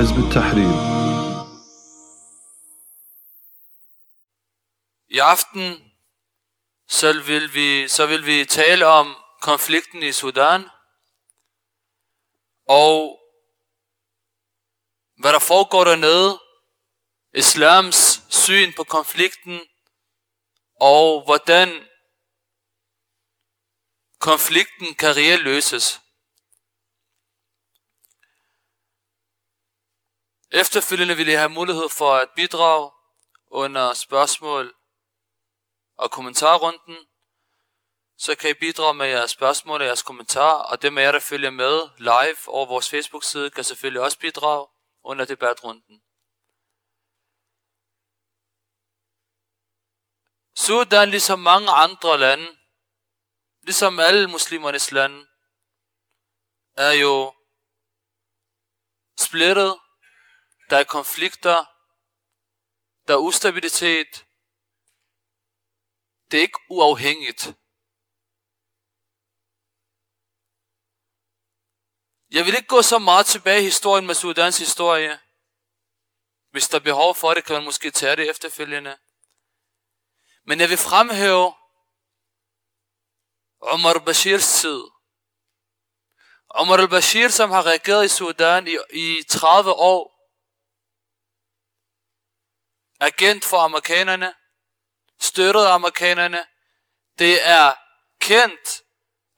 حزب التحرير I aften så vil, vi, så vil vi tale om konflikten i Sudan og hvad der foregår dernede, islams syn på konflikten og hvordan konflikten kan reelt løses. Efterfølgende vil I have mulighed for at bidrage under spørgsmål og kommentarrunden. Så kan I bidrage med jeres spørgsmål og jeres kommentarer, og dem af jer, der følger med live over vores Facebook-side, kan selvfølgelig også bidrage under debatrunden. Sudan, ligesom mange andre lande, ligesom alle muslimernes lande, er jo splittet. Der er konflikter. Der er ustabilitet. Det er ikke uafhængigt. Jeg vil ikke gå så meget tilbage i historien med Sudans historie. Hvis der er behov for det, kan man måske tage det efterfølgende. Men jeg vil fremhæve Omar Bashirs tid. Omar al-Bashir, som har regeret i Sudan i, i 30 år. Agent for amerikanerne. Støttet amerikanerne. Det er kendt,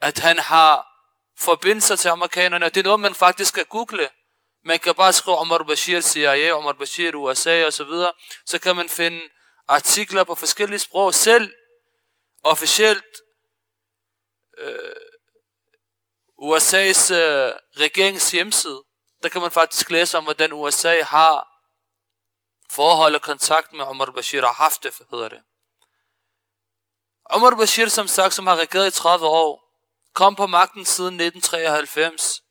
at han har forbindelser til amerikanerne. Det er noget, man faktisk skal google. Man kan bare skrive Omar Bashir CIA, Omar Bashir USA og så videre. Så kan man finde artikler på forskellige sprog. Selv officielt øh, USA's øh, regerings hjemmeside, der kan man faktisk læse om, hvordan USA har forhold og kontakt med Omar Bashir, og haft det, hedder det. Omar Bashir, som sagt, som har regeret i 30 år, kom på magten siden 1993.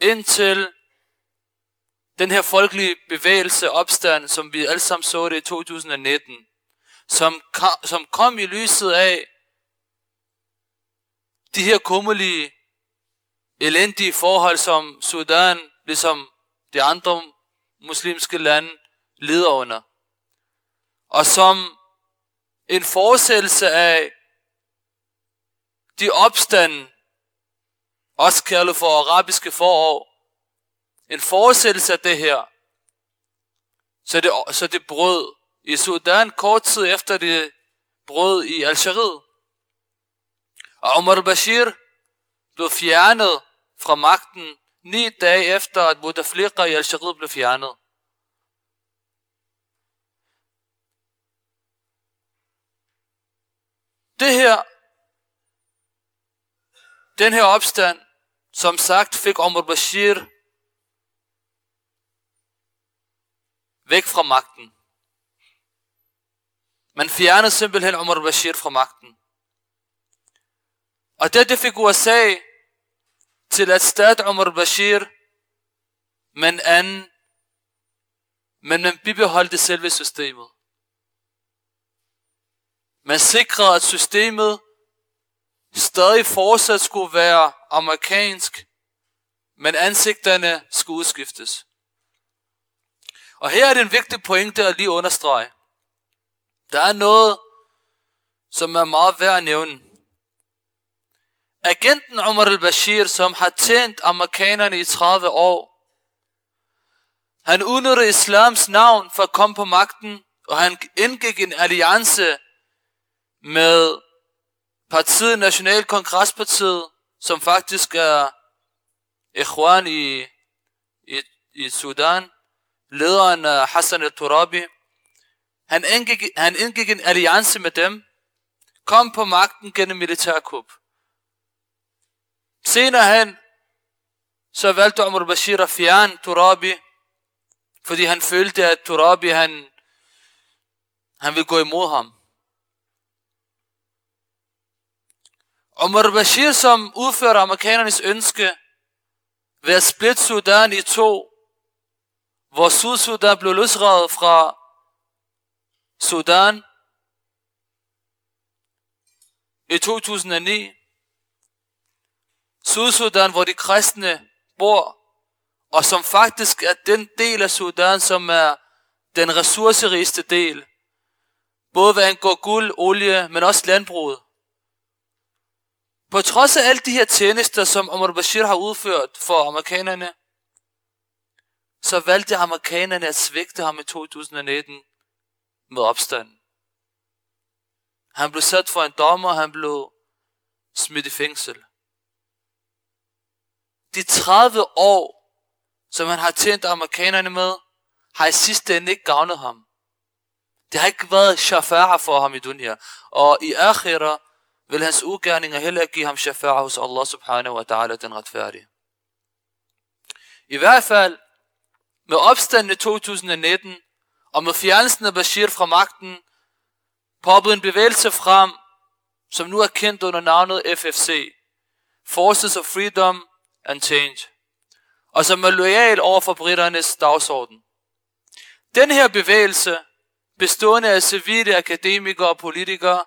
Indtil den her folkelige bevægelse, opstand, som vi alle sammen så det i 2019, som, som kom i lyset af de her kummelige, elendige forhold, som Sudan, ligesom de andre muslimske lande, lider under. Og som en fortsættelse af de opstande, også kaldet for arabiske forår, en fortsættelse af det her, så det, så det brød i Sudan kort tid efter det brød i Algeriet. Og Omar Bashir blev fjernet fra magten ni dage efter, at Bouteflika i Algeriet blev fjernet. Det her, den her opstand, som sagt fik Omar Bashir væk fra magten. Man fjernede simpelthen Omar Bashir fra magten. Og det, det fik USA til at starte Omar Bashir, men anden, men man bibeholdte selve systemet. Man sikrede, at systemet stadig fortsat skulle være amerikansk, men ansigterne skulle udskiftes. Og her er det en vigtig pointe at lige understrege. Der er noget, som er meget værd at nævne. Agenten Omar al-Bashir, som har tjent amerikanerne i 30 år, han udnyttede islams navn for at komme på magten, og han indgik en alliance med partiet National Kongrespartiet, som faktisk er Ikhwan i, i, i Sudan, lederen Hassan al-Turabi, han indgik, han indgik en alliance med dem, kom på magten gennem militærkup. Senere hen, så valgte Umar Bashir at fjerne Turabi, fordi han følte, at Turabi, han, han ville gå imod ham. Umar Bashir, som udførte amerikanernes ønske ved at splitte Sudan i to, hvor Sydsudan blev løsredet fra Sudan i 2009. Sydsudan, hvor de kristne bor, og som faktisk er den del af Sudan, som er den ressourcerigeste del. Både hvad angår guld, olie, men også landbruget. På trods af alle de her tjenester, som Omar Bashir har udført for amerikanerne, så valgte amerikanerne at svigte ham i 2019 med opstanden. Han blev sat for en dommer, han blev smidt i fængsel. De 30 år, som han har tjent amerikanerne med, har i sidste ende ikke gavnet ham. Det har ikke været shafa'a for ham i dunya. Og i akhira vil hans ugerninger heller ikke give ham shafa'a hos Allah subhanahu wa ta'ala, den retfærdige. I hvert fald, med opstanden i 2019, og med fjernelsen af Bashir fra magten, poppede en bevægelse frem, som nu er kendt under navnet FFC, Forces of Freedom and Change, og som er lojal over for britternes dagsorden. Den her bevægelse, bestående af civile akademikere og politikere,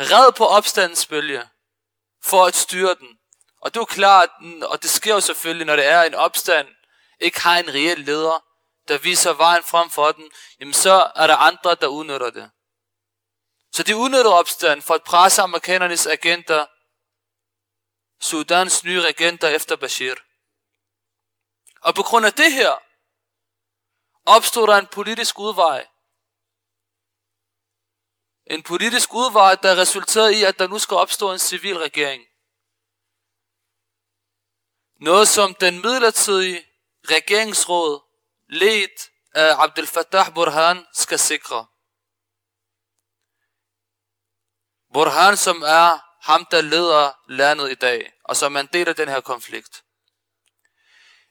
red på opstandens bølge for at styre den. Og det er klart, og det sker jo selvfølgelig, når det er en opstand, ikke har en reel leder, der viser vejen frem for den, jamen så er der andre, der udnytter det. Så de udnytter opstanden for at presse amerikanernes agenter, Sudans nye regenter efter Bashir. Og på grund af det her, opstod der en politisk udvej. En politisk udvej, der resulterede i, at der nu skal opstå en civil regering. Noget som den midlertidige regeringsråd, ledt af Abdel Fattah Burhan, skal sikre. Burhan, som er ham, der leder landet i dag, og som er en del af den her konflikt.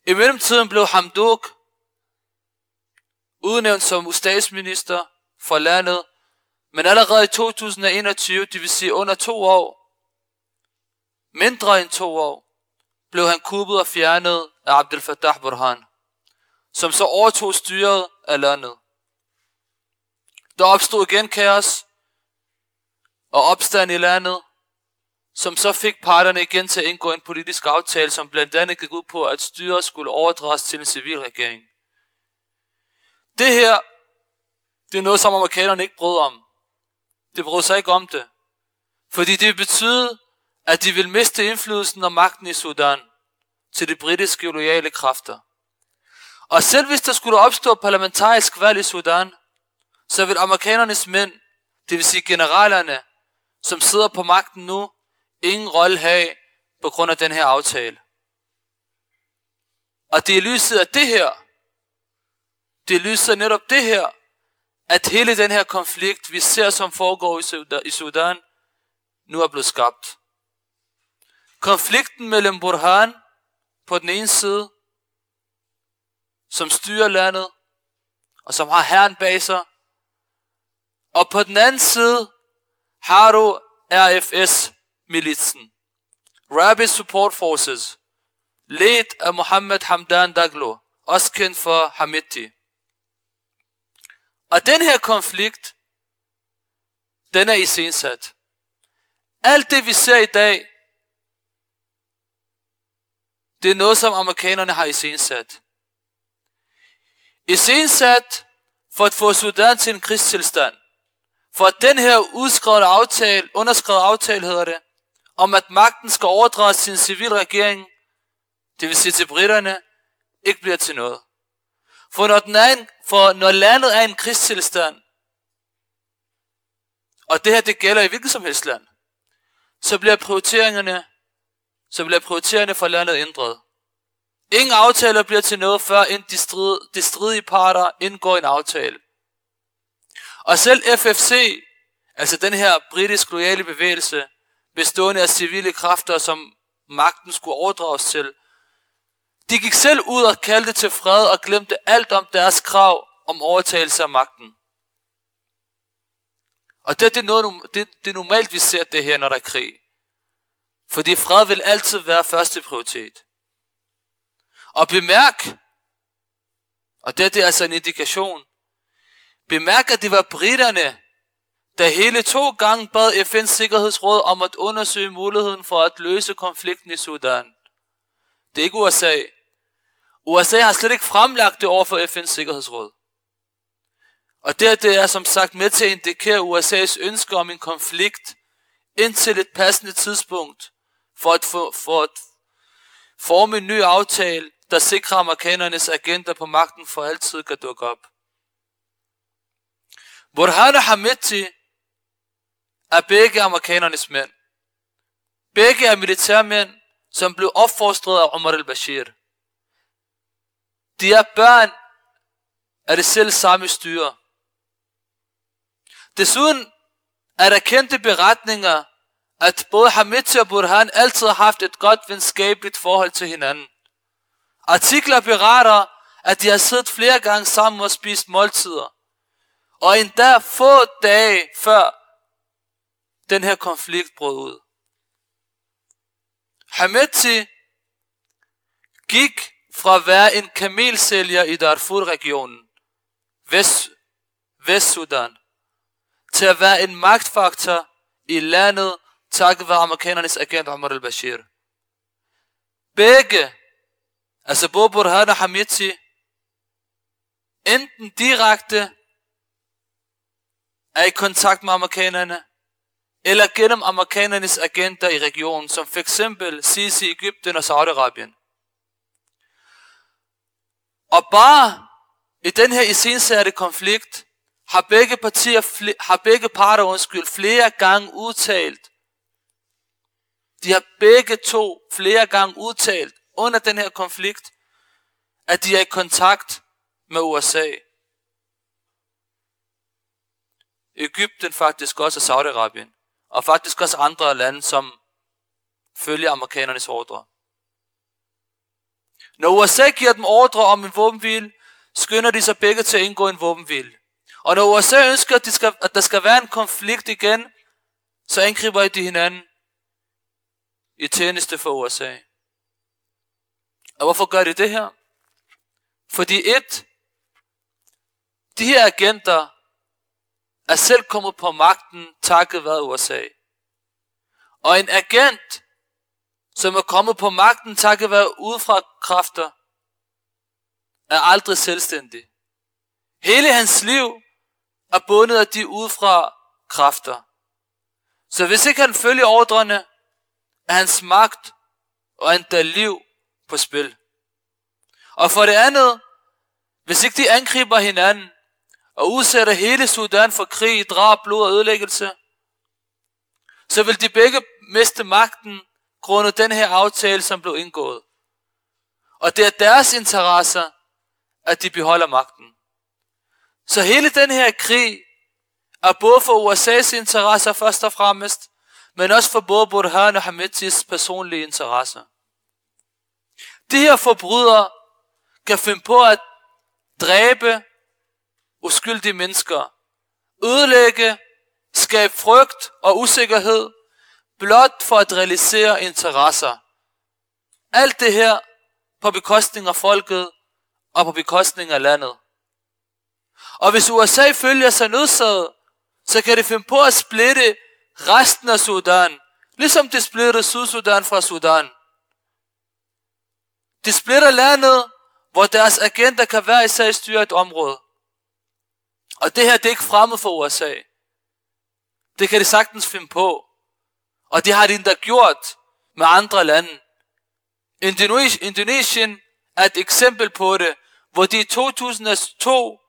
I mellemtiden blev Hamdok udnævnt som statsminister for landet, men allerede i 2021, det vil sige under to år, mindre end to år, blev han kuppet og fjernet af Abdel Fattah Burhan, som så overtog styret af landet. Der opstod igen kaos og opstand i landet, som så fik parterne igen til at indgå en politisk aftale, som blandt andet gik ud på, at styret skulle overdrages til en civil regering. Det her, det er noget, som amerikanerne ikke brød om. Det brød sig ikke om det. Fordi det betød, at de vil miste indflydelsen og magten i Sudan til de britiske loyale kræfter. Og selv hvis der skulle opstå parlamentarisk valg i Sudan, så vil amerikanernes mænd, det vil sige generalerne, som sidder på magten nu, ingen rolle have på grund af den her aftale. Og det er lyset af det her, det er lyset af netop det her, at hele den her konflikt, vi ser som foregår i Sudan, nu er blevet skabt. Konflikten mellem Burhan på den ene side, som styrer landet, og som har herren bag sig, og på den anden side har du militsen. Rapid Support Forces, ledt af Mohammed Hamdan Daglo, også kendt for Hamiti. Og den her konflikt, den er iscensat. Alt det vi ser i dag, det er noget, som amerikanerne har iscensat. Iscensat for at få Sudan til en krigstilstand. For at den her udskrevne aftale, underskrevet aftale hedder det, om at magten skal overdrages til en civil regering, det vil sige til britterne, ikke bliver til noget. For når, den er en, for når landet er en krigstilstand, og det her det gælder i hvilket som helst land, så bliver prioriteringerne, så bliver prioriteringerne for landet ændret. Ingen aftaler bliver til noget, før end de, strid, de stridige parter indgår en aftale. Og selv FFC, altså den her britisk loyale bevægelse, bestående af civile kræfter, som magten skulle overdrages til, de gik selv ud og kaldte til fred og glemte alt om deres krav om overtagelse af magten. Og det, det, er noget, det, det er normalt, vi ser det her, når der er krig. Fordi fred vil altid være første prioritet. Og bemærk, og det, det er altså en indikation, bemærk, at det var britterne, der hele to gange bad FN's Sikkerhedsråd om at undersøge muligheden for at løse konflikten i Sudan. Det er ikke USA. USA har slet ikke fremlagt det over for FN's Sikkerhedsråd. Og det, det er som sagt med til at indikere USA's ønske om en konflikt indtil et passende tidspunkt for at, for, for at forme en ny aftale, der sikrer amerikanernes agenter på magten for altid kan dukke op. Burhan og Hamidti er begge amerikanernes mænd. Begge er militærmænd, som blev opfostret af Omar al-Bashir. De er børn af det selv samme styre. Desuden er der kendte beretninger, at både Hamid og Burhan altid har haft et godt venskabeligt forhold til hinanden. Artikler beretter, at de har siddet flere gange sammen og spist måltider. Og endda få dage før den her konflikt brød ud. Hameti gik fra at være en kamelsælger i Darfur-regionen, Vest, Vestsudan, til at være en magtfaktor i landet, takket være amerikanernes agent Omar al-Bashir. Begge, altså både Burhan og Hamiti, enten direkte er i kontakt med amerikanerne, eller gennem amerikanernes agenter i regionen, som for eksempel Sisi Ægypten og Saudi-Arabien. Og bare i den her iscensatte konflikt, har begge partier, har begge parter undskyld, flere gange udtalt, de har begge to flere gange udtalt under den her konflikt, at de er i kontakt med USA. Ægypten faktisk også og Saudi-Arabien, og faktisk også andre lande, som følger amerikanernes ordre. Når USA giver dem ordre om en våbenhvile, skynder de sig begge til at indgå en våbenhvile. Og når USA ønsker, at, de skal, at der skal være en konflikt igen, så angriber de hinanden i tjeneste for USA. Og hvorfor gør de det her? Fordi et, de her agenter er selv kommet på magten takket være USA. Og en agent, som er kommet på magten takket være udefra kræfter, er aldrig selvstændig. Hele hans liv er bundet af de udefra kræfter. Så hvis ikke han følger ordrene, er hans magt og endda liv på spil. Og for det andet, hvis ikke de angriber hinanden og udsætter hele Sudan for krig, drab, blod og ødelæggelse, så vil de begge miste magten grundet den her aftale, som blev indgået. Og det er deres interesser, at de beholder magten. Så hele den her krig er både for USA's interesser først og fremmest, men også for både Burhan og Hamidis personlige interesser. De her forbrydere kan finde på at dræbe uskyldige mennesker, ødelægge, skabe frygt og usikkerhed, blot for at realisere interesser. Alt det her på bekostning af folket og på bekostning af landet. Og hvis USA følger sig nødsaget, så kan det finde på at splitte resten af Sudan, ligesom de splittede Sydsudan fra Sudan. De splitter landet, hvor deres agenter kan være især i styre et område. Og det her, det er ikke fremmed for USA. Det kan de sagtens finde på. Og det har de endda gjort med andre lande. Indonesien er et eksempel på det, hvor de i 2002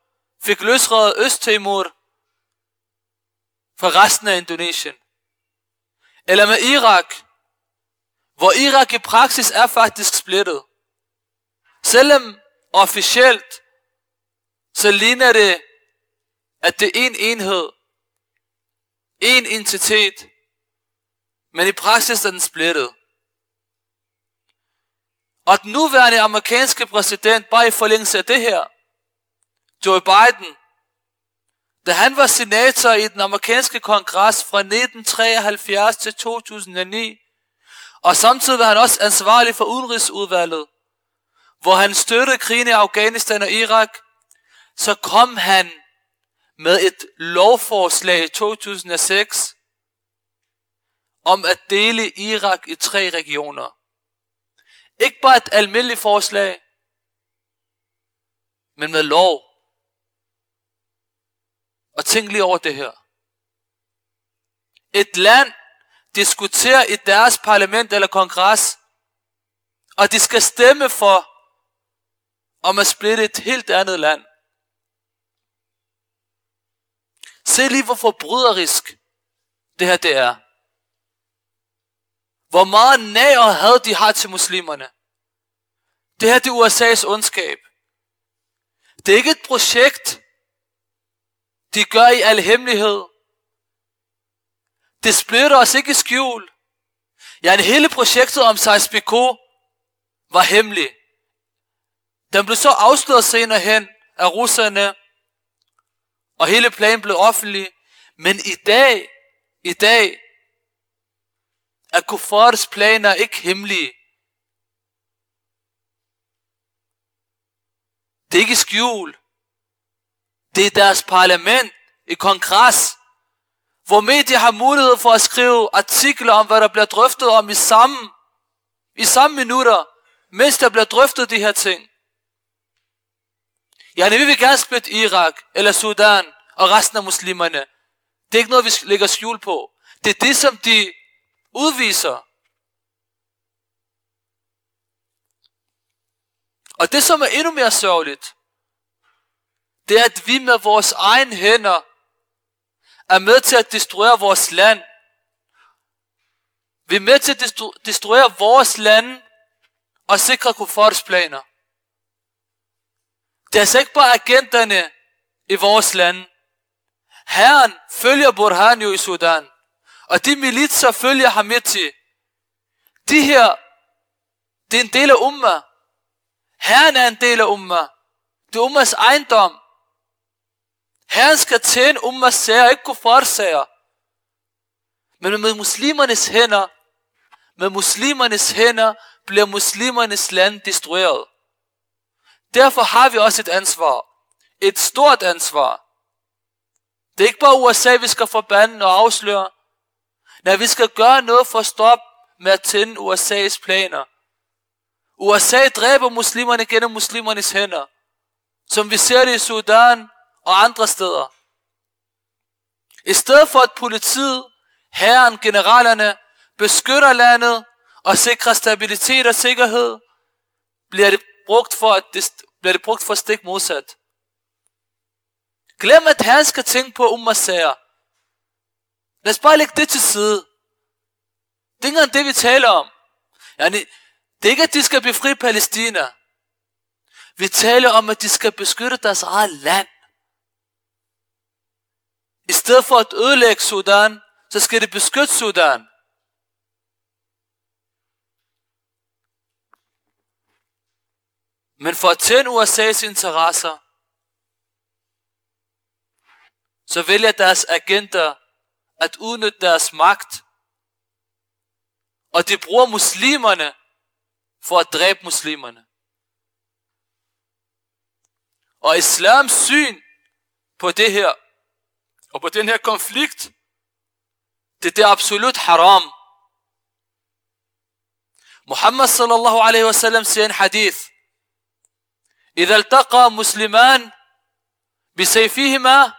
fik løsredet Østtimor fra resten af Indonesien. Eller med Irak, hvor Irak i praksis er faktisk splittet. Selvom officielt, så ligner det, at det er en enhed, en entitet, men i praksis er den splittet. Og den nuværende amerikanske præsident, bare i forlængelse af det her, Joe Biden, da han var senator i den amerikanske kongres fra 1973 til 2009, og samtidig var han også ansvarlig for udenrigsudvalget, hvor han støttede krigen i Afghanistan og Irak, så kom han med et lovforslag i 2006 om at dele Irak i tre regioner. Ikke bare et almindeligt forslag, men med lov. Og tænk lige over det her. Et land diskuterer i deres parlament eller kongres, og de skal stemme for om at splitte et helt andet land. Se lige, hvor forbryderisk det her det er. Hvor meget nag og had de har til muslimerne. Det her det er USA's ondskab. Det er ikke et projekt, de gør i al hemmelighed. Det splitter os ikke i skjul. Ja, hele projektet om Sejsbiko var hemmelig. Den blev så afsløret senere hen af russerne, og hele planen blev offentlig. Men i dag, i dag, er Kufars planer ikke hemmelige. Det er ikke skjul. Det er deres parlament i kongres, hvor medier har mulighed for at skrive artikler om, hvad der bliver drøftet om i samme, i samme minutter, mens der bliver drøftet de her ting. Ja, vi vil gerne splitte Irak eller Sudan og resten af muslimerne. Det er ikke noget, vi lægger skjul på. Det er det, som de udviser. Og det, som er endnu mere sørgeligt, det er, at vi med vores egen hænder er med til at destruere vores land. Vi er med til at destruere vores land og sikre kuffars planer. Det er altså ikke bare agenterne i vores land. Herren følger Burhan jo i Sudan. Og de militser følger Hamiti. De her, det er en del af umma. Herren er en del af umma. Det er ummas ejendom. Herren skal tjene ummas sager, ikke kuffar sager. Men med muslimernes hænder, med muslimernes hænder, bliver muslimernes land destrueret. Derfor har vi også et ansvar. Et stort ansvar. Det er ikke bare USA, vi skal forbande og afsløre. Nej, vi skal gøre noget for at stoppe med at tænde USA's planer. USA dræber muslimerne gennem muslimernes hænder. Som vi ser det i Sudan og andre steder. I stedet for at politiet, herren, generalerne beskytter landet og sikrer stabilitet og sikkerhed, bliver det brugt for, at det, bliver det brugt for stik modsat. Glem, at han skal tænke på ummas sager. Lad os bare lægge det til side. Det er ikke det, vi taler om. Yani, det er ikke, at de skal befri Palæstina. Vi taler om, at de skal beskytte deres eget land. I stedet for at ødelægge Sudan, så skal de beskytte Sudan. Men for at tænde USA's interesser, så vælger deres agenter at udnytte deres magt. Og de bruger muslimerne for at dræbe muslimerne. Og islams syn på det her, og på den her konflikt, det er absolut haram. Muhammad sallallahu alaihi wasallam siger en hadith, إذا التقى مسلمان بسيفهما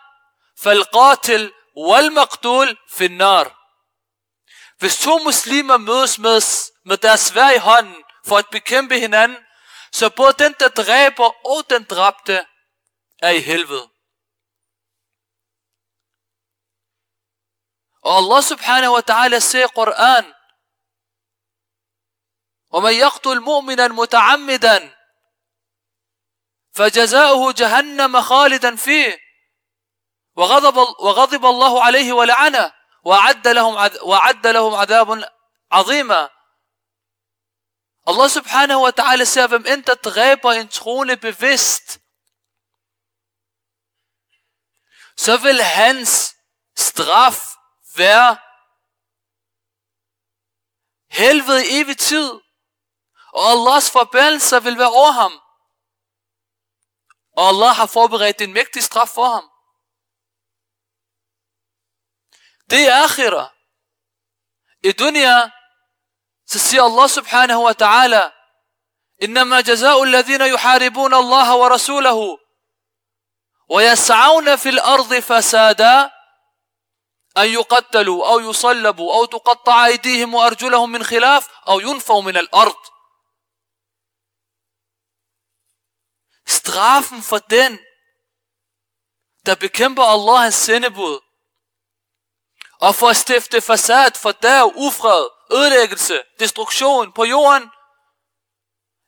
فالقاتل والمقتول في النار Hvis to muslimer mødes med, med deres svær i hånden for at bekæmpe hinanden, så både den, der dræber og den dræbte, er i helvede. Og Allah subhanahu wa ta'ala siger i Koran, ومن يقتل مؤمنا متعمدا فجزاؤه جهنم خالدا فيه. وغضب وغضب الله عليه ولعنه وأعد لهم وأعد لهم عذاب عظيما. الله سبحانه وتعالى سيف ام أنت تغيب ان تخون بفست سفل هنس ستراف فير هل في إيفي تيد الله سبحانه وتعالى سفل بيرو Og Allah har forberedt en mægtig straf for ham. Det er akhira. I dunya, så siger Allah subhanahu wa ta'ala, إنما جزاء الذين يحاربون الله ورسوله ويسعون في الأرض فسادا أن يقتلوا أو يصلبوا أو تقطع أيديهم وأرجلهم من خلاف أو ينفوا من الأرض straffen for den, der bekæmper Allahs sendebud, og for at stifte fasad, for der ufred, ødelæggelse, destruktion på jorden,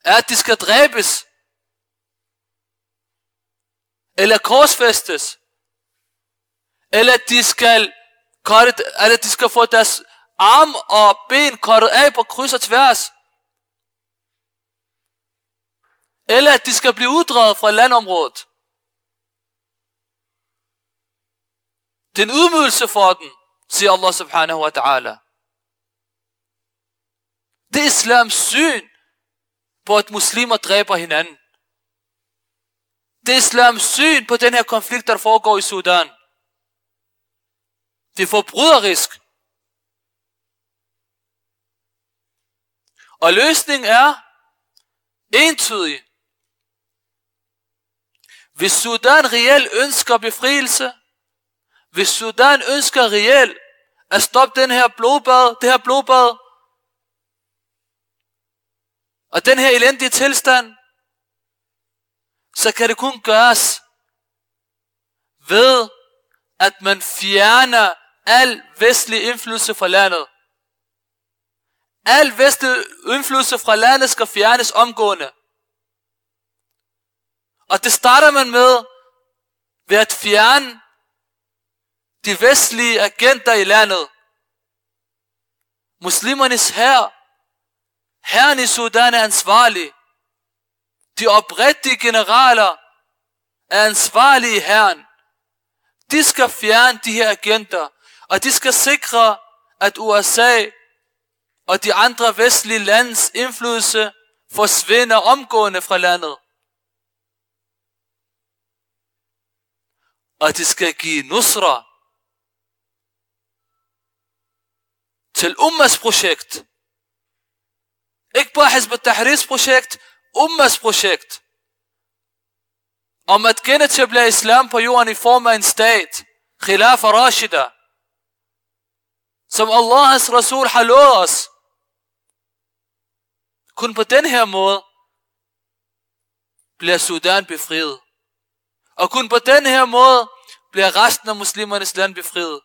er, at de skal dræbes, eller korsfæstes, eller at de skal, kortet, eller de skal få deres arm og ben kortet af på kryds og tværs, eller at de skal blive uddraget fra landområdet. Det er en udmydelse for dem, siger Allah subhanahu wa ta'ala. Det er islams syn på, at muslimer dræber hinanden. Det er islams syn på den her konflikt, der foregår i Sudan. Det er forbryderisk. Og løsningen er entydig. Hvis Sudan reelt ønsker befrielse, hvis Sudan ønsker reelt at stoppe den her blodbad, det her blodbad, og den her elendige tilstand, så kan det kun gøres ved, at man fjerner al vestlig indflydelse fra landet. Al vestlig indflydelse fra landet skal fjernes omgående. Og det starter man med ved at fjerne de vestlige agenter i landet. Muslimernes her, herren i Sudan er ansvarlig. De oprigtige generaler er ansvarlige i herren. De skal fjerne de her agenter, og de skal sikre, at USA og de andre vestlige lands indflydelse forsvinder omgående fra landet. Og de skal give nusra til Ummas projekt. Ikke bare Hizb tahrirs projekt, Ummas projekt. Om at genetablere islam på jorden i form af en stat. Khilafa Rashida. Som Allahs Rasul har lovet os. Kun på den her måde bliver Sudan befriet. Og kun på den her måde bliver resten af muslimernes land befriet.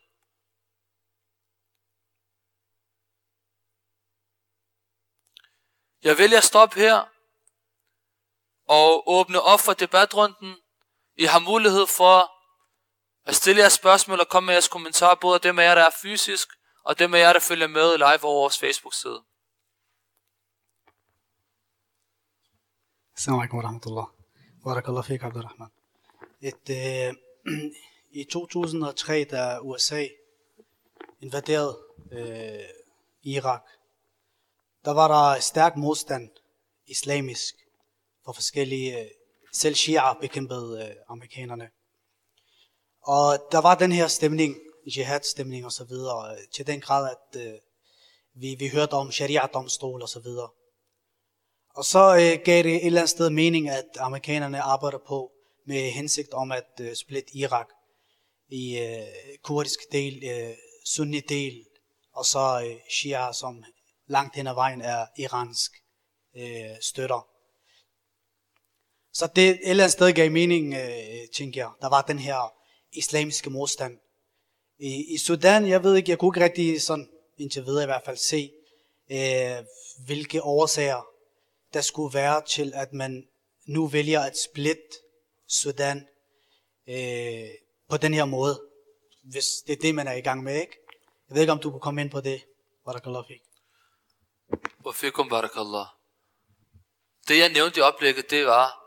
Jeg vælger at stoppe her og åbne op for debatrunden. I har mulighed for at stille jeres spørgsmål og komme med jeres kommentarer, både dem af jer, der er fysisk, og dem af jer, der følger med live over vores Facebook-side. Assalamu alaikum wa rahmatullah. Barakallah fik, Abdurrahman at øh, I 2003, da USA invaderede øh, Irak, der var der stærk modstand islamisk for forskellige, øh, selv Shia bekæmpede øh, amerikanerne. Og der var den her stemning, jihad-stemning og så videre, øh, til den grad, at øh, vi, vi hørte om sharia-domstol og så videre. Og så øh, gav det et eller andet sted mening, at amerikanerne arbejder på med hensigt om at øh, splitte Irak i øh, kurdisk del, øh, sunni del, og så øh, Shia, som langt hen ad vejen er iransk øh, støtter. Så det et eller andet sted gav mening, øh, tænker jeg. Der var den her islamiske modstand. I, I Sudan, jeg ved ikke, jeg kunne ikke rigtig sådan, indtil videre i hvert fald se, øh, hvilke årsager der skulle være til, at man nu vælger at splitte Sudan øh, på den her måde. Hvis det er det, man er i gang med, ikke? Jeg ved ikke, om du kunne komme ind på det. Barakallah fik. Og fikum barakallah. Det jeg nævnte i oplægget, det var,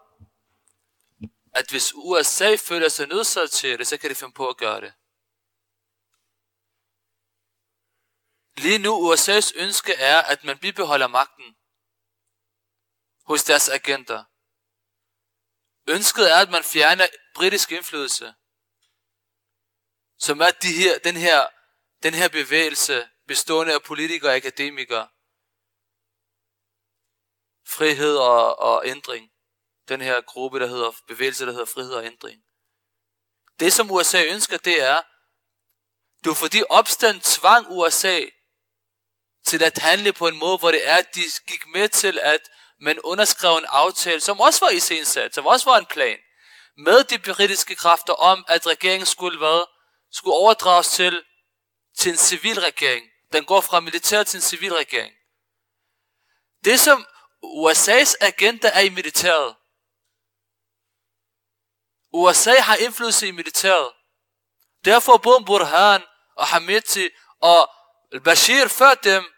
at hvis USA føler sig nødsaget til det, så kan de finde på at gøre det. Lige nu USA's ønske er, at man bibeholder magten hos deres agenter. Ønsket er, at man fjerner britisk indflydelse, som er de her, den, her, den her bevægelse, bestående af politikere og akademikere. Frihed og, og ændring. Den her gruppe, der hedder bevægelse, der hedder frihed og ændring. Det som USA ønsker, det er, det var fordi opstand tvang USA til at handle på en måde, hvor det er, at de gik med til, at men underskrev en aftale, som også var i iscensat, som også var en plan, med de britiske kræfter om, at regeringen skulle hvad? Skulle overdrages til, til en civil regering. Den går fra militær til en civil regering. Det som USA's agenda er i militæret. USA har indflydelse i militæret. Derfor både Burhan og Hamiti og Bashir før dem,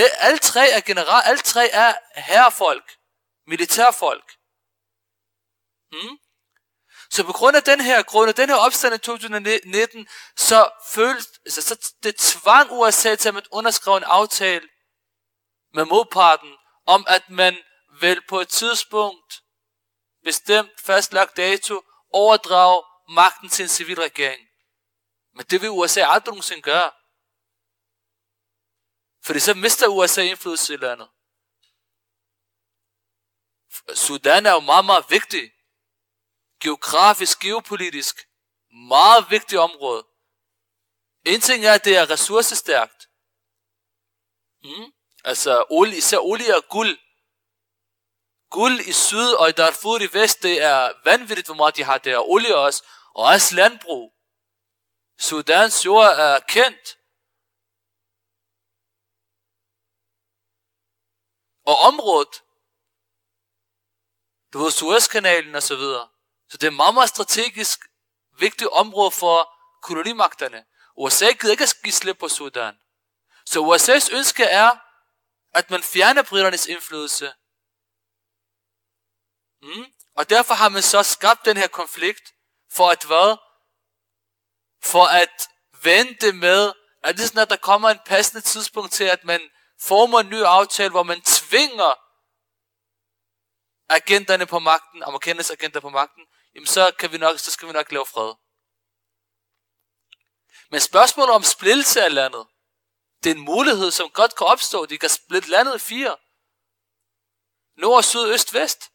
alle tre er general, alle tre er herrefolk, militærfolk. Hmm? Så på grund af den her grund af den her opstand i 2019, så følte, altså, så, så det tvang USA til, at man underskrev en aftale med modparten, om at man vil på et tidspunkt, bestemt fastlagt dato, overdrage magten til en civil regering. Men det vil USA aldrig nogensinde gøre. Fordi så mister USA indflydelse i landet. Sudan er jo meget, meget vigtig. Geografisk, geopolitisk. Meget vigtigt område. En ting er, at det er ressourcestærkt. Mm? Altså olie, især olie og guld. Guld i syd og i Darfur i vest, det er vanvittigt, hvor meget de har der. Olie også. Og også landbrug. Sudans jord er kendt. Og området, du ved, Suezkanalen og så videre. Så det er meget, meget strategisk vigtigt område for kolonimagterne. USA gider ikke at give slip på Sudan. Så USA's ønske er, at man fjerner briternes indflydelse. Mm? Og derfor har man så skabt den her konflikt, for at hvad? For at vente med, at det sådan, at der kommer en passende tidspunkt til, at man former en ny aftale, hvor man tvinger agenterne på magten, amerikanernes agenter på magten, jamen så, kan vi nok, så skal vi nok lave fred. Men spørgsmålet om splittelse af landet, det er en mulighed, som godt kan opstå. De kan splitte landet i fire. Nord, syd, øst, vest.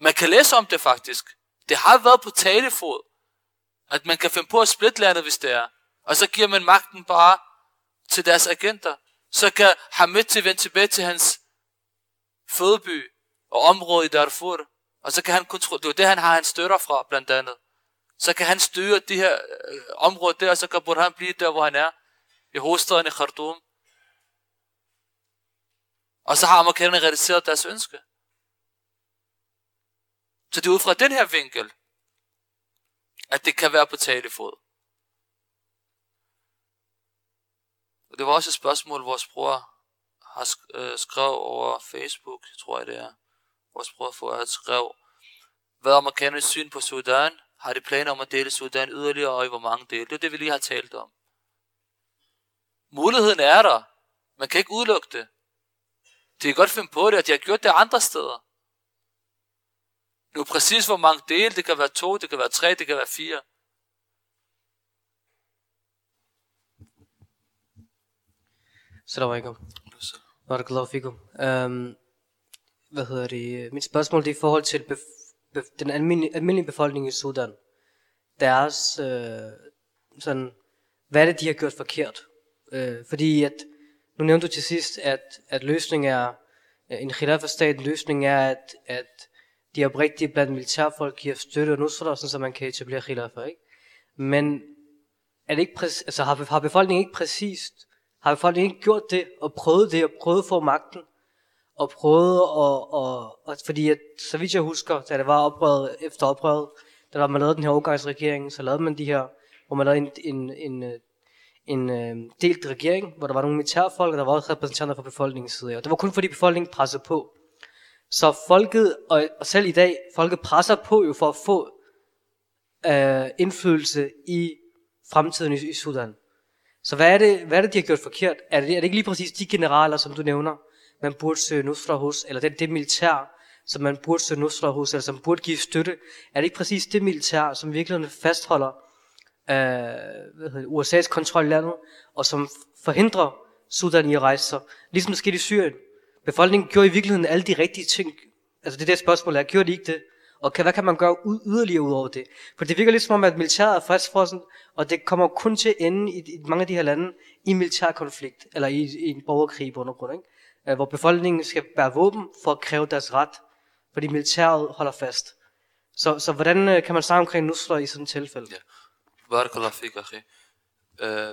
Man kan læse om det faktisk. Det har været på talefod, at man kan finde på at splitte landet, hvis det er. Og så giver man magten bare til deres agenter. Så kan Hamid til vende tilbage til hans fødeby og område i Darfur. Og så kan han kontrollere, det er det, han har hans støtter fra, blandt andet. Så kan han styre de her øh, områder der, og så kan Burhan blive der, hvor han er. I hovedstaden i Khartoum. Og så har amerikanerne realiseret deres ønske. Så det er ud fra den her vinkel, at det kan være på talefod. Og det var også et spørgsmål, vores bror har øh, skrevet over Facebook, tror jeg det er. Vores bror for at skrev, hvad er amerikanernes syn på Sudan? Har de planer om at dele Sudan yderligere, og i hvor mange dele? Det er det, vi lige har talt om. Muligheden er der. Man kan ikke udelukke det. De kan godt finde på det, at de har gjort det andre steder. Nu præcis hvor mange dele, det kan være to, det kan være tre, det kan være fire. Salam alaikum. Barakallahu fikum. Um, hvad hedder det? Mit spørgsmål det er i forhold til bef- bef- den almindelige, almindelige befolkning i Sudan. Deres, øh, sådan, hvad er det, de har gjort forkert? Øh, fordi at, nu nævnte du til sidst, at, at løsningen er, øh, en khilafah-stat, løsningen er, at, at de oprigtige blandt militærfolk giver støtte og nusra, sådan så man kan etablere khilafah, ikke? Men er det ikke præcis, altså har, har befolkningen ikke præcist har folk ikke gjort det, og prøvet det, og prøvet at få magten, og prøvet at, og, og fordi at, så vidt jeg husker, da det var oprøret, efter oprøret, da man lavede den her overgangsregering, så lavede man de her, hvor man lavede en, en, en, en, en øh, delt regering, hvor der var nogle militærfolk, og der var også repræsentanter fra befolkningens side. Og det var kun fordi befolkningen pressede på. Så folket, og, og selv i dag, folket presser på jo for at få øh, indflydelse i fremtiden i, i Sudan. Så hvad er, det, hvad er det, de har gjort forkert? Er det, er det ikke lige præcis de generaler, som du nævner, man burde søge nusra hos, eller det, det militær, som man burde søge nusra hos, eller som burde give støtte? Er det ikke præcis det militær, som virkelig fastholder øh, hvad hedder det, USA's kontrol i landet, og som forhindrer Sudan i at rejse sig? Ligesom det skete i Syrien. Befolkningen gjorde i virkeligheden alle de rigtige ting. Altså det der spørgsmål er, gjorde de ikke det? Og kan, hvad kan man gøre ud, yderligere ud over det? For det virker lidt som om, at militæret er fastfrossen, og det kommer kun til at ende i, i mange af de her lande i militær konflikt, eller i, i en borgerkrig på undergrund, ikke? Øh, hvor befolkningen skal bære våben for at kræve deres ret, fordi militæret holder fast. Så, så hvordan øh, kan man snakke omkring nusler i sådan et tilfælde? Ja. Barakallah øh, fik,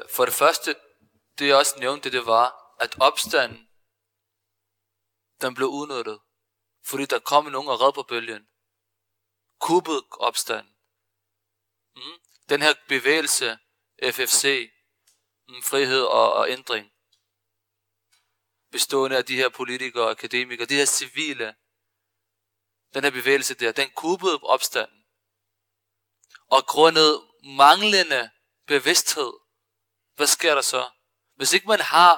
for det første, det jeg også nævnte, det var, at opstanden, den blev udnyttet. Fordi der kom nogen og red på bølgen. Kuppet opstanden. Mm. Den her bevægelse, FFC, mm, frihed og, og ændring, bestående af de her politikere, akademikere, de her civile, den her bevægelse der, den kuppede opstanden. Og grundet manglende bevidsthed, hvad sker der så? Hvis ikke man har,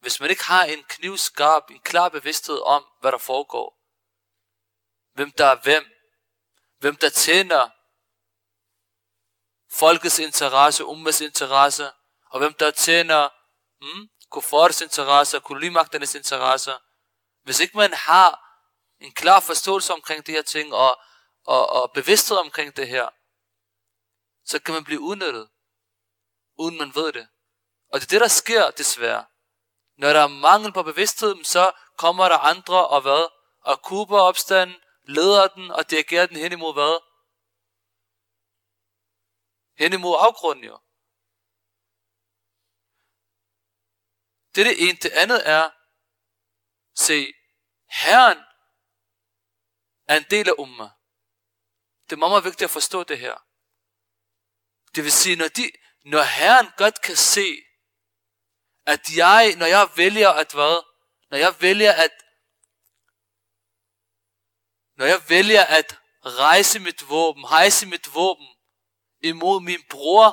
hvis man ikke har en knivskarp, en klar bevidsthed om, hvad der foregår, hvem der er hvem, hvem der tjener folkets interesse, ummes interesse, og hvem der tjener hmm, kuffars interesse, kulimagternes interesse. Hvis ikke man har en klar forståelse omkring de her ting, og, og, og bevidsthed omkring det her, så kan man blive udnyttet, uden man ved det. Og det er det, der sker desværre. Når der er mangel på bevidsthed, så kommer der andre og hvad? Og kuber opstanden, leder den og dirigerer den hen imod hvad? Hen imod afgrunden jo. Det er det ene. Det andet er, se, Herren er en del af umma. Det er meget, meget vigtigt at forstå det her. Det vil sige, når, de, når Herren godt kan se, at jeg, når jeg vælger at hvad? Når jeg vælger at når jeg vælger at rejse mit våben, hejse mit våben imod min bror,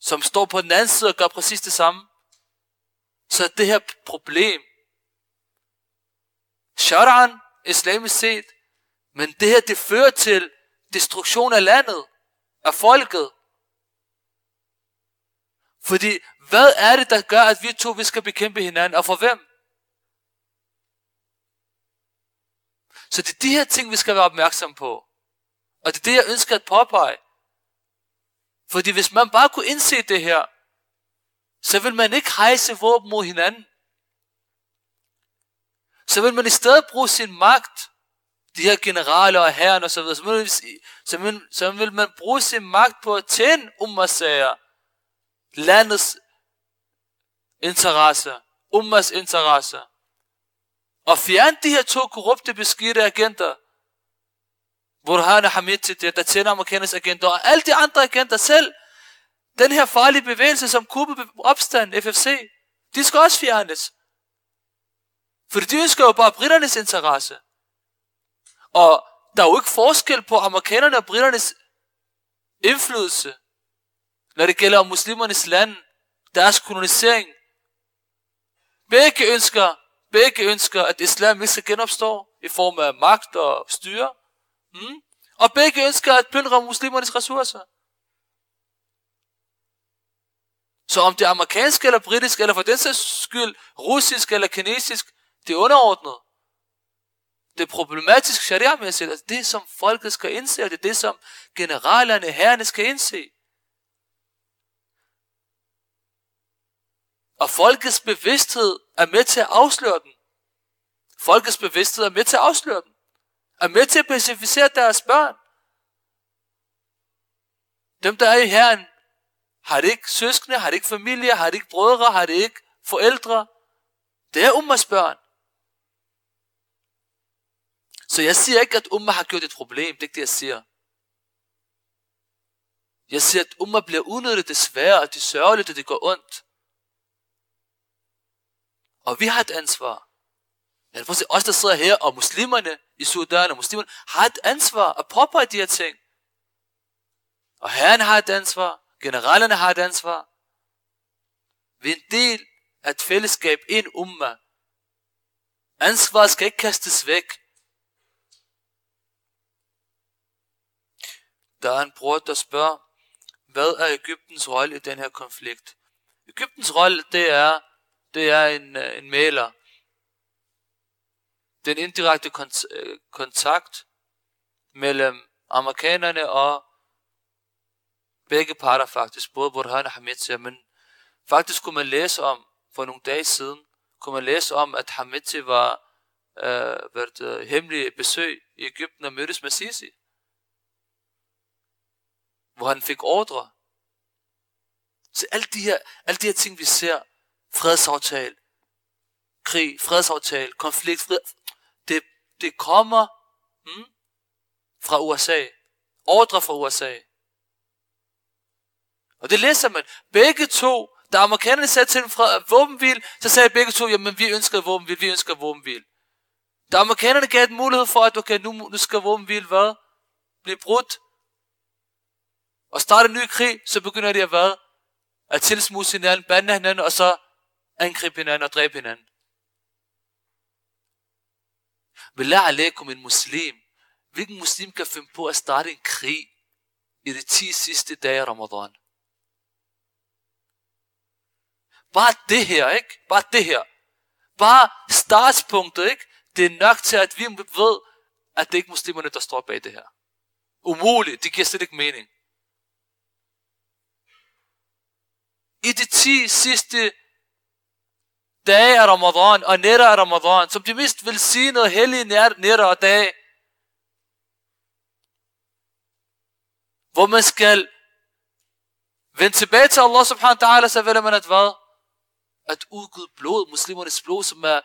som står på den anden side og gør præcis det samme, så er det her problem. Shar'an, islamisk set, men det her, det fører til destruktion af landet, af folket. Fordi, hvad er det, der gør, at vi to vi skal bekæmpe hinanden, og for hvem? Så det er de her ting, vi skal være opmærksom på. Og det er det, jeg ønsker at påpege. Fordi hvis man bare kunne indse det her, så vil man ikke hejse våben mod hinanden. Så vil man i stedet bruge sin magt, de her generaler og herren og så videre, så vil, så vil, så vil man bruge sin magt på at tjene ummasager, landets interesse, ummas interesse, og fjerne de her to korrupte beskidte agenter, Burhan Hamid, der tjener amerikanernes agenter, og alle de andre agenter selv, den her farlige bevægelse, som Kuba opstand, FFC, de skal også fjernes. For de ønsker jo bare britternes interesse. Og der er jo ikke forskel på amerikanerne og britternes indflydelse, når det gælder om muslimernes land, deres kolonisering. Begge ønsker, begge ønsker, at islam ikke skal genopstå i form af magt og styre. Mm? Og begge ønsker at plyndre muslimernes ressourcer. Så om det er amerikansk eller britisk, eller for den sags skyld russisk eller kinesisk, det er underordnet. Det er problematisk sharia-mæssigt, altså det som folket skal indse, og det er det som generalerne, herrerne skal indse. Og folkets bevidsthed er med til at afsløre den. Folkets bevidsthed er med til at afsløre den. Er med til at pacificere deres børn. Dem, der er i Herren, har det ikke søskende, har det ikke familie, har det ikke brødre, har det ikke forældre. Det er Ummas børn. Så jeg siger ikke, at Umma har gjort et problem. Det er ikke det, jeg siger. Jeg siger, at Umma bliver udnyttet desværre, og det er sørgeligt, og det går ondt. Og vi har et ansvar. Jeg vil os, der sidder her, og muslimerne i Sudan, og muslimerne, har et ansvar at påpege de her ting. Og herren har et ansvar. Generalerne har et ansvar. Vi er en del af et fællesskab, en umma. Ansvaret skal ikke kastes væk. Der er en bror, der spørger, hvad er Ægyptens rolle i den her konflikt? Ægyptens rolle, det er, det er en, øh, en maler. den indirekte kont- øh, kontakt mellem amerikanerne og begge parter faktisk, både Burhan og Hamid, men faktisk kunne man læse om, for nogle dage siden, kunne man læse om, at Hamid var øh, været øh, hemmelig besøg i Ægypten og mødtes med Sisi. Hvor han fik ordre. Så alle de her, alle de her ting, vi ser, fredsaftale, krig, fredsaftale, konflikt, fred, det, det kommer hmm, fra USA. Ordre fra USA. Og det læser man. Begge to, da amerikanerne sagde til dem fra våbenhvil, så sagde begge to, jamen vi ønsker våbenhvil, vi ønsker våbenhvil. Da amerikanerne gav en mulighed for, at okay, nu, nu skal våbenhvil hvad? Blive brudt. Og starte en ny krig, så begynder de at hvad? At tilsmuse hinanden, bande hinanden, og så angribe hinanden og dræbe hinanden. Billah alaikum en muslim. Hvilken muslim kan finde på at starte en krig i de 10 sidste dage af Ramadan? Bare det her, ikke? Bare det her. Bare startspunktet, ikke? Det er nok til, at vi ved, at det ikke er muslimerne, der står bag det her. Umuligt. Det giver slet ikke mening. I de 10 sidste dage af Ramadan og nætter af Ramadan, som de mest velsignede hellige nætter og dage, hvor man skal vende tilbage til Allah subhanahu wa ta'ala, så vælger man at hvad? At udgive blod, muslimernes blod, som er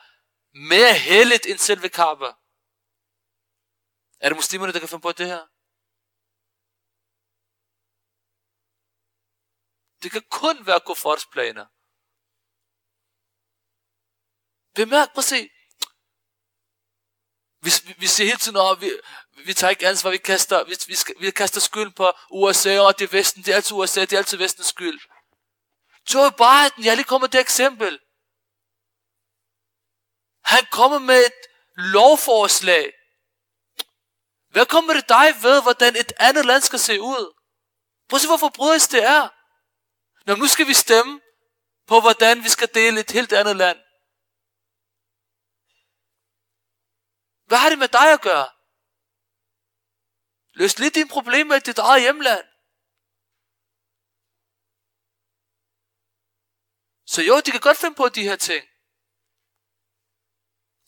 mere helligt end selve Kaaba. Er det muslimerne, der kan finde på det her? Det kan kun være kuffars planer. Bemærk, prøv at se. Vi, vi, vi siger hele tiden, at vi, vi tager ikke ansvar, vi kaster, vi, vi, vi kaster skyld på USA, og det er Vesten, det er altid USA, det er altid Vestens skyld. Joe Biden, jeg lige kommet det eksempel. Han kommer med et lovforslag. Hvad kommer det dig ved, hvordan et andet land skal se ud? Prøv at se, hvor forbrydelsen det er. Når nu skal vi stemme på, hvordan vi skal dele et helt andet land. Hvad har det med dig at gøre? Løs lidt dine problemer i dit eget hjemland. Så jo, de kan godt finde på de her ting.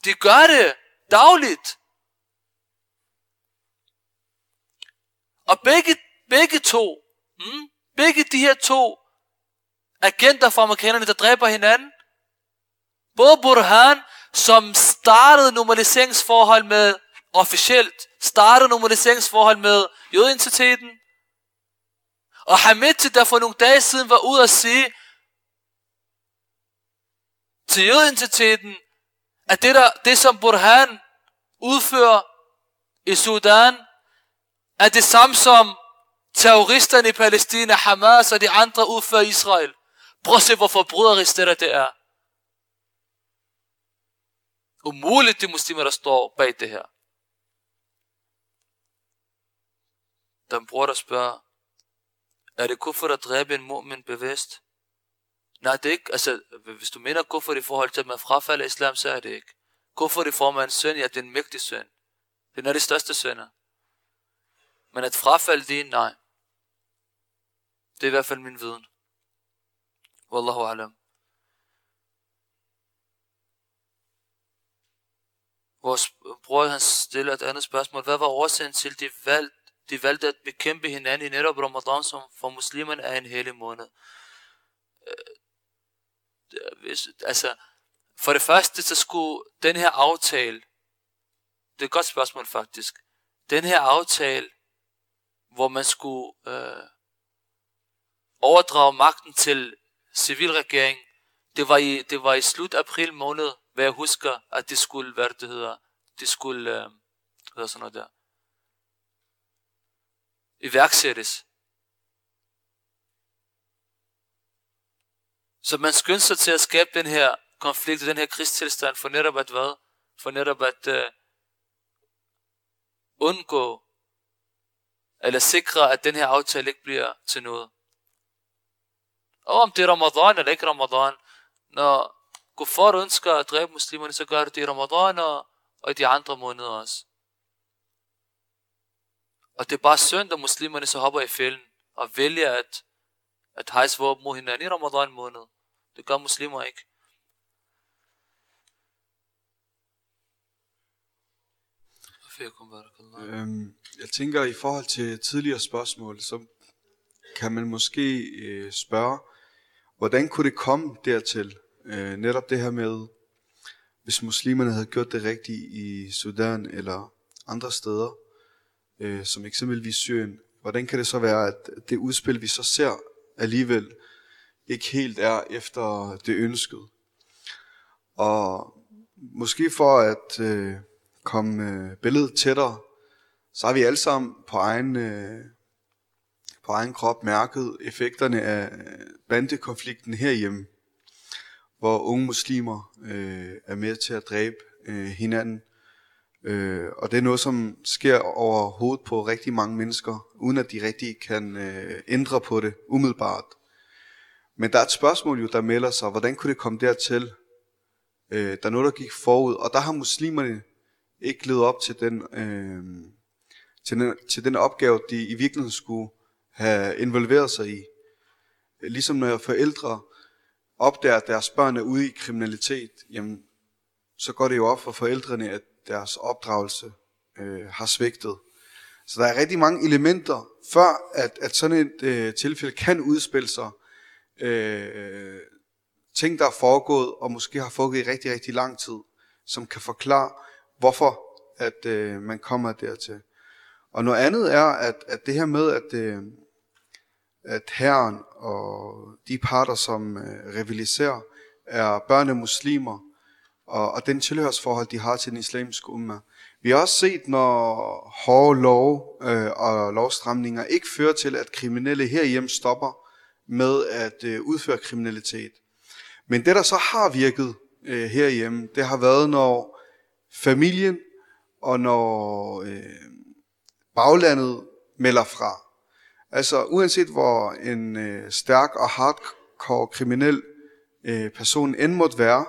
De gør det dagligt. Og begge, begge to, hmm, begge de her to agenter fra amerikanerne, der dræber hinanden, både Burhan, som startede normaliseringsforhold med, officielt, startede normaliseringsforhold med jødeidentiteten, og Hamid, der for nogle dage siden var ude at sige til jødeidentiteten, at det, der, det som Burhan udfører i Sudan, er det samme som terroristerne i Palæstina, Hamas og de andre udfører i Israel. Prøv at se, hvor forbryderisk det der det er. Umuligt de muslimer, der står bag det her. Der er en bror, der spørger, er det kuffer at dræbe en mu'min bevidst? Nej, det er ikke. Altså, hvis du mener kuffer i forhold til, at man frafalder e islam, så er det ikke. Kuffer i form af en søn, ja, det er en mægtig søn. Det er de største sønner. Men at frafalde din, nej. Det er i hvert e fald min viden. Wallahu alam. Vores bror han stiller et andet spørgsmål. Hvad var årsagen til, de valgte, de valgte at bekæmpe hinanden i netop Ramadan, som for muslimerne er en hellig måned? Øh, hvis, altså, for det første, så skulle den her aftale, det er et godt spørgsmål faktisk, den her aftale, hvor man skulle øh, overdrage magten til civilregering, det var i, det var i slut april måned, hvad jeg husker, at det skulle, hvad det hedder, det skulle, øh, hvad sådan noget der, iværksættes. Så man skyndte sig til at skabe den her konflikt, den her krigstilstand, for netop at hvad? For netop at øh, undgå, eller sikre, at den her aftale ikke bliver til noget. Og om det er Ramadan eller ikke Ramadan, når kuffar ønsker at dræbe muslimerne, så gør det i Ramadan, og, og i de andre måneder også. Og det er bare synd, at muslimerne så hopper i fælden og vælger at, at hejse våben mod hinanden i Ramadan måned. Det gør muslimer ikke. Øhm, jeg tænker, i forhold til tidligere spørgsmål, så kan man måske øh, spørge, hvordan kunne det komme dertil? Øh, netop det her med, hvis muslimerne havde gjort det rigtigt i Sudan eller andre steder, øh, som eksempelvis Syrien, hvordan kan det så være, at det udspil, vi så ser, alligevel ikke helt er efter det ønskede? Og måske for at øh, komme øh, billedet tættere, så har vi alle sammen på egen, øh, på egen krop mærket effekterne af bandekonflikten herhjemme, hvor unge muslimer øh, er med til at dræbe øh, hinanden. Øh, og det er noget, som sker over hovedet på rigtig mange mennesker, uden at de rigtig kan øh, ændre på det umiddelbart. Men der er et spørgsmål jo, der melder sig, hvordan kunne det komme dertil? Øh, der er noget, der gik forud, og der har muslimerne ikke levet op til den, øh, til den, til den opgave, de i virkeligheden skulle have involveret sig i. Ligesom når forældre opdager, at deres børn er ude i kriminalitet, jamen, så går det jo op for forældrene, at deres opdragelse øh, har svigtet. Så der er rigtig mange elementer, før at, at sådan et øh, tilfælde kan udspille sig. Øh, ting, der er foregået, og måske har foregået i rigtig, rigtig lang tid, som kan forklare, hvorfor at øh, man kommer dertil. Og noget andet er, at, at det her med, at, øh, at herren og de parter, som øh, rivaliserer, er børne muslimer, og, og den tilhørsforhold, de har til den islamiske umma. Vi har også set, når hårde lov øh, og lovstramninger ikke fører til, at kriminelle herhjemme stopper med at øh, udføre kriminalitet. Men det, der så har virket øh, herhjemme, det har været, når familien og når øh, baglandet melder fra. Altså uanset hvor en øh, stærk og hardcore kriminel øh, person end måtte være,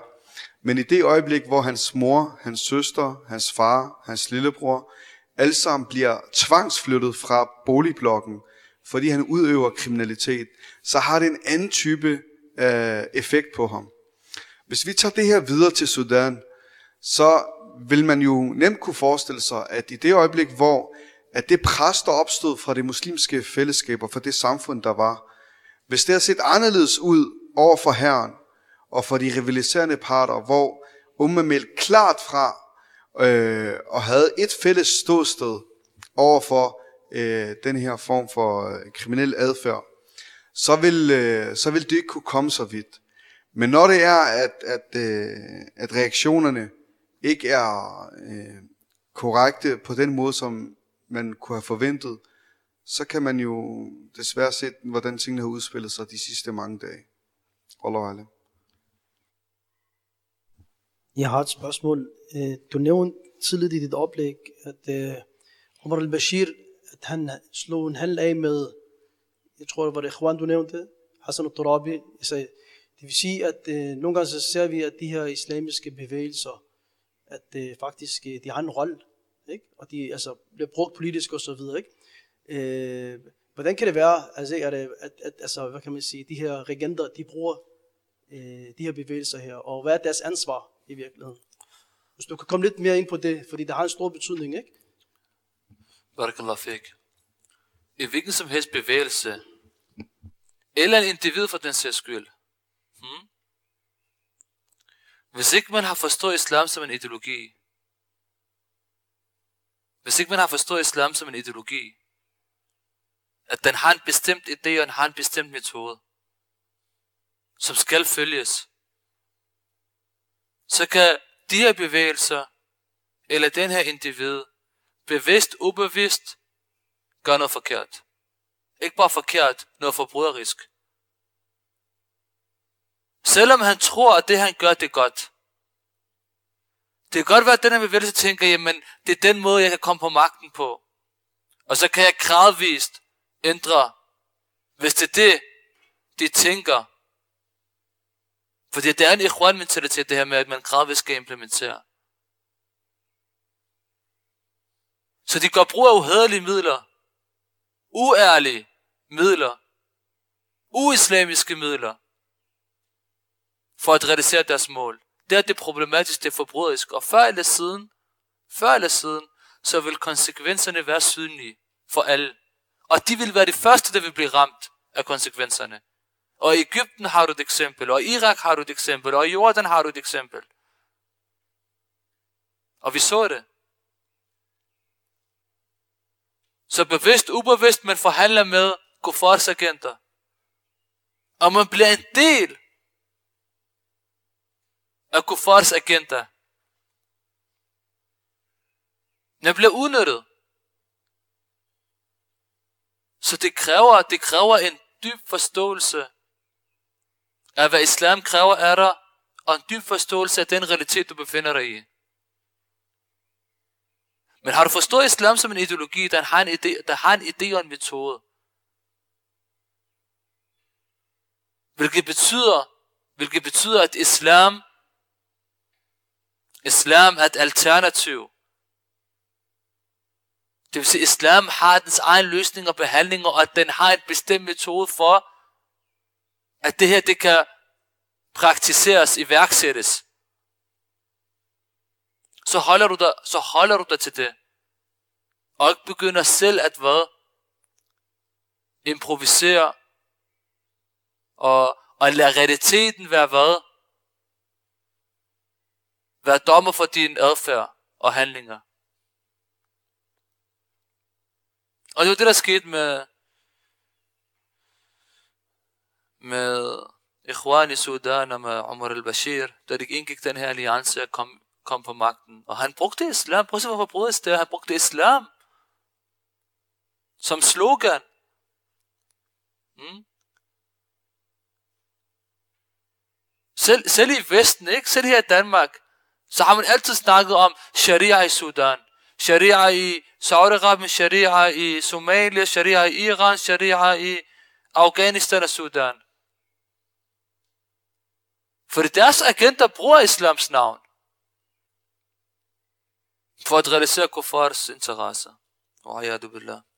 men i det øjeblik, hvor hans mor, hans søster, hans far, hans lillebror, alle sammen bliver tvangsflyttet fra boligblokken, fordi han udøver kriminalitet, så har det en anden type øh, effekt på ham. Hvis vi tager det her videre til Sudan, så vil man jo nemt kunne forestille sig, at i det øjeblik, hvor at det pres, der opstod fra det muslimske fællesskaber, fra det samfund, der var, hvis det har set anderledes ud over for Herren og for de rivaliserende parter, hvor Umma meldte klart fra øh, og havde et fælles ståsted over for øh, den her form for øh, kriminel adfærd, så vil, øh, så vil det ikke kunne komme så vidt. Men når det er, at, at, øh, at reaktionerne ikke er øh, korrekte på den måde, som man kunne have forventet, så kan man jo desværre se, hvordan tingene har udspillet sig de sidste mange dage. Allah Allah. Jeg har et spørgsmål. Øh, du nævnte tidligt i dit oplæg, at øh, Omar al-Bashir, at han slog en halv af med, jeg tror det var det Ikhwan, du nævnte, Hassan al-Turabi. Det vil sige, at øh, nogle gange så ser vi, at de her islamiske bevægelser, at faktisk de har en rolle, ikke? og de altså, bliver brugt politisk og så videre. Ikke? Øh, hvordan kan det være, altså, er det, at, at, altså, hvad kan man sige, de her regenter, de bruger øh, de her bevægelser her, og hvad er deres ansvar i virkeligheden? Hvis du kan komme lidt mere ind på det, fordi det har en stor betydning, ikke? Barakallah fik. I hvilken som helst bevægelse, eller en individ for den sags skyld, hmm? hvis ikke man har forstået islam som en ideologi, hvis ikke man har forstået islam som en ideologi, at den har en bestemt idé og den har en bestemt metode, som skal følges, så kan de her bevægelser, eller den her individ, bevidst, ubevidst, gøre noget forkert. Ikke bare forkert, noget forbryderisk. Selvom han tror, at det han gør, det er godt. Det kan godt være, at den her bevægelse tænker, jamen, det er den måde, jeg kan komme på magten på. Og så kan jeg gradvist ændre, hvis det er det, de tænker. Fordi det er en ikhwan mentalitet, det her med, at man gradvist skal implementere. Så de gør brug af uhederlige midler, uærlige midler, uislamiske midler, for at realisere deres mål. Det er det problematisk, det er forbryderisk. Og før eller siden, før eller siden, så vil konsekvenserne være synlige for alle. Og de vil være de første, der vil blive ramt af konsekvenserne. Og i Ægypten har du et eksempel, og i Irak har du et eksempel, og i Jordan har du et eksempel. Og vi så det. Så bevidst, ubevidst, man forhandler med kuffars agenter. Og man bliver en del af kuffars agenter. Man bliver udnyttet. Så det kræver, det kræver en dyb forståelse af, hvad islam kræver af dig, og en dyb forståelse af den realitet, du befinder dig i. Men har du forstået islam som en ideologi, der har en idé, der har en idé og en metode? Hvilket betyder, hvilket betyder, at islam, islam er et alternativ. Det vil sige, at islam har dens egen løsning og behandlinger, og at den har en bestemt metode for, at det her, det kan praktiseres, iværksættes. Så holder du dig, så holder du dig til det. Og ikke begynder selv at hvad? Improvisere. Og, og lade realiteten være hvad? Vær dommer for din adfærd og handlinger. Og det var det, der skete med, med Ikhwan i Sudan og med Omar al-Bashir, da de indgik den her alliance og kom, kom på magten. Og han brugte islam. Prøv at se, hvorfor brugte det. Han brugte islam som slogan. Mm. Selv, selv i Vesten, ikke? selv her i Danmark, صح من إلتس ناقل آم شريعة السودان شريعة إي سعرقه من شريعة إي سوميليا شريعة إي ايران شريعة إي افغانستان السودان فرداس أكنت برو إسلام سناون. فوت غلسيكو فارس انت غاسه وعياذ بالله.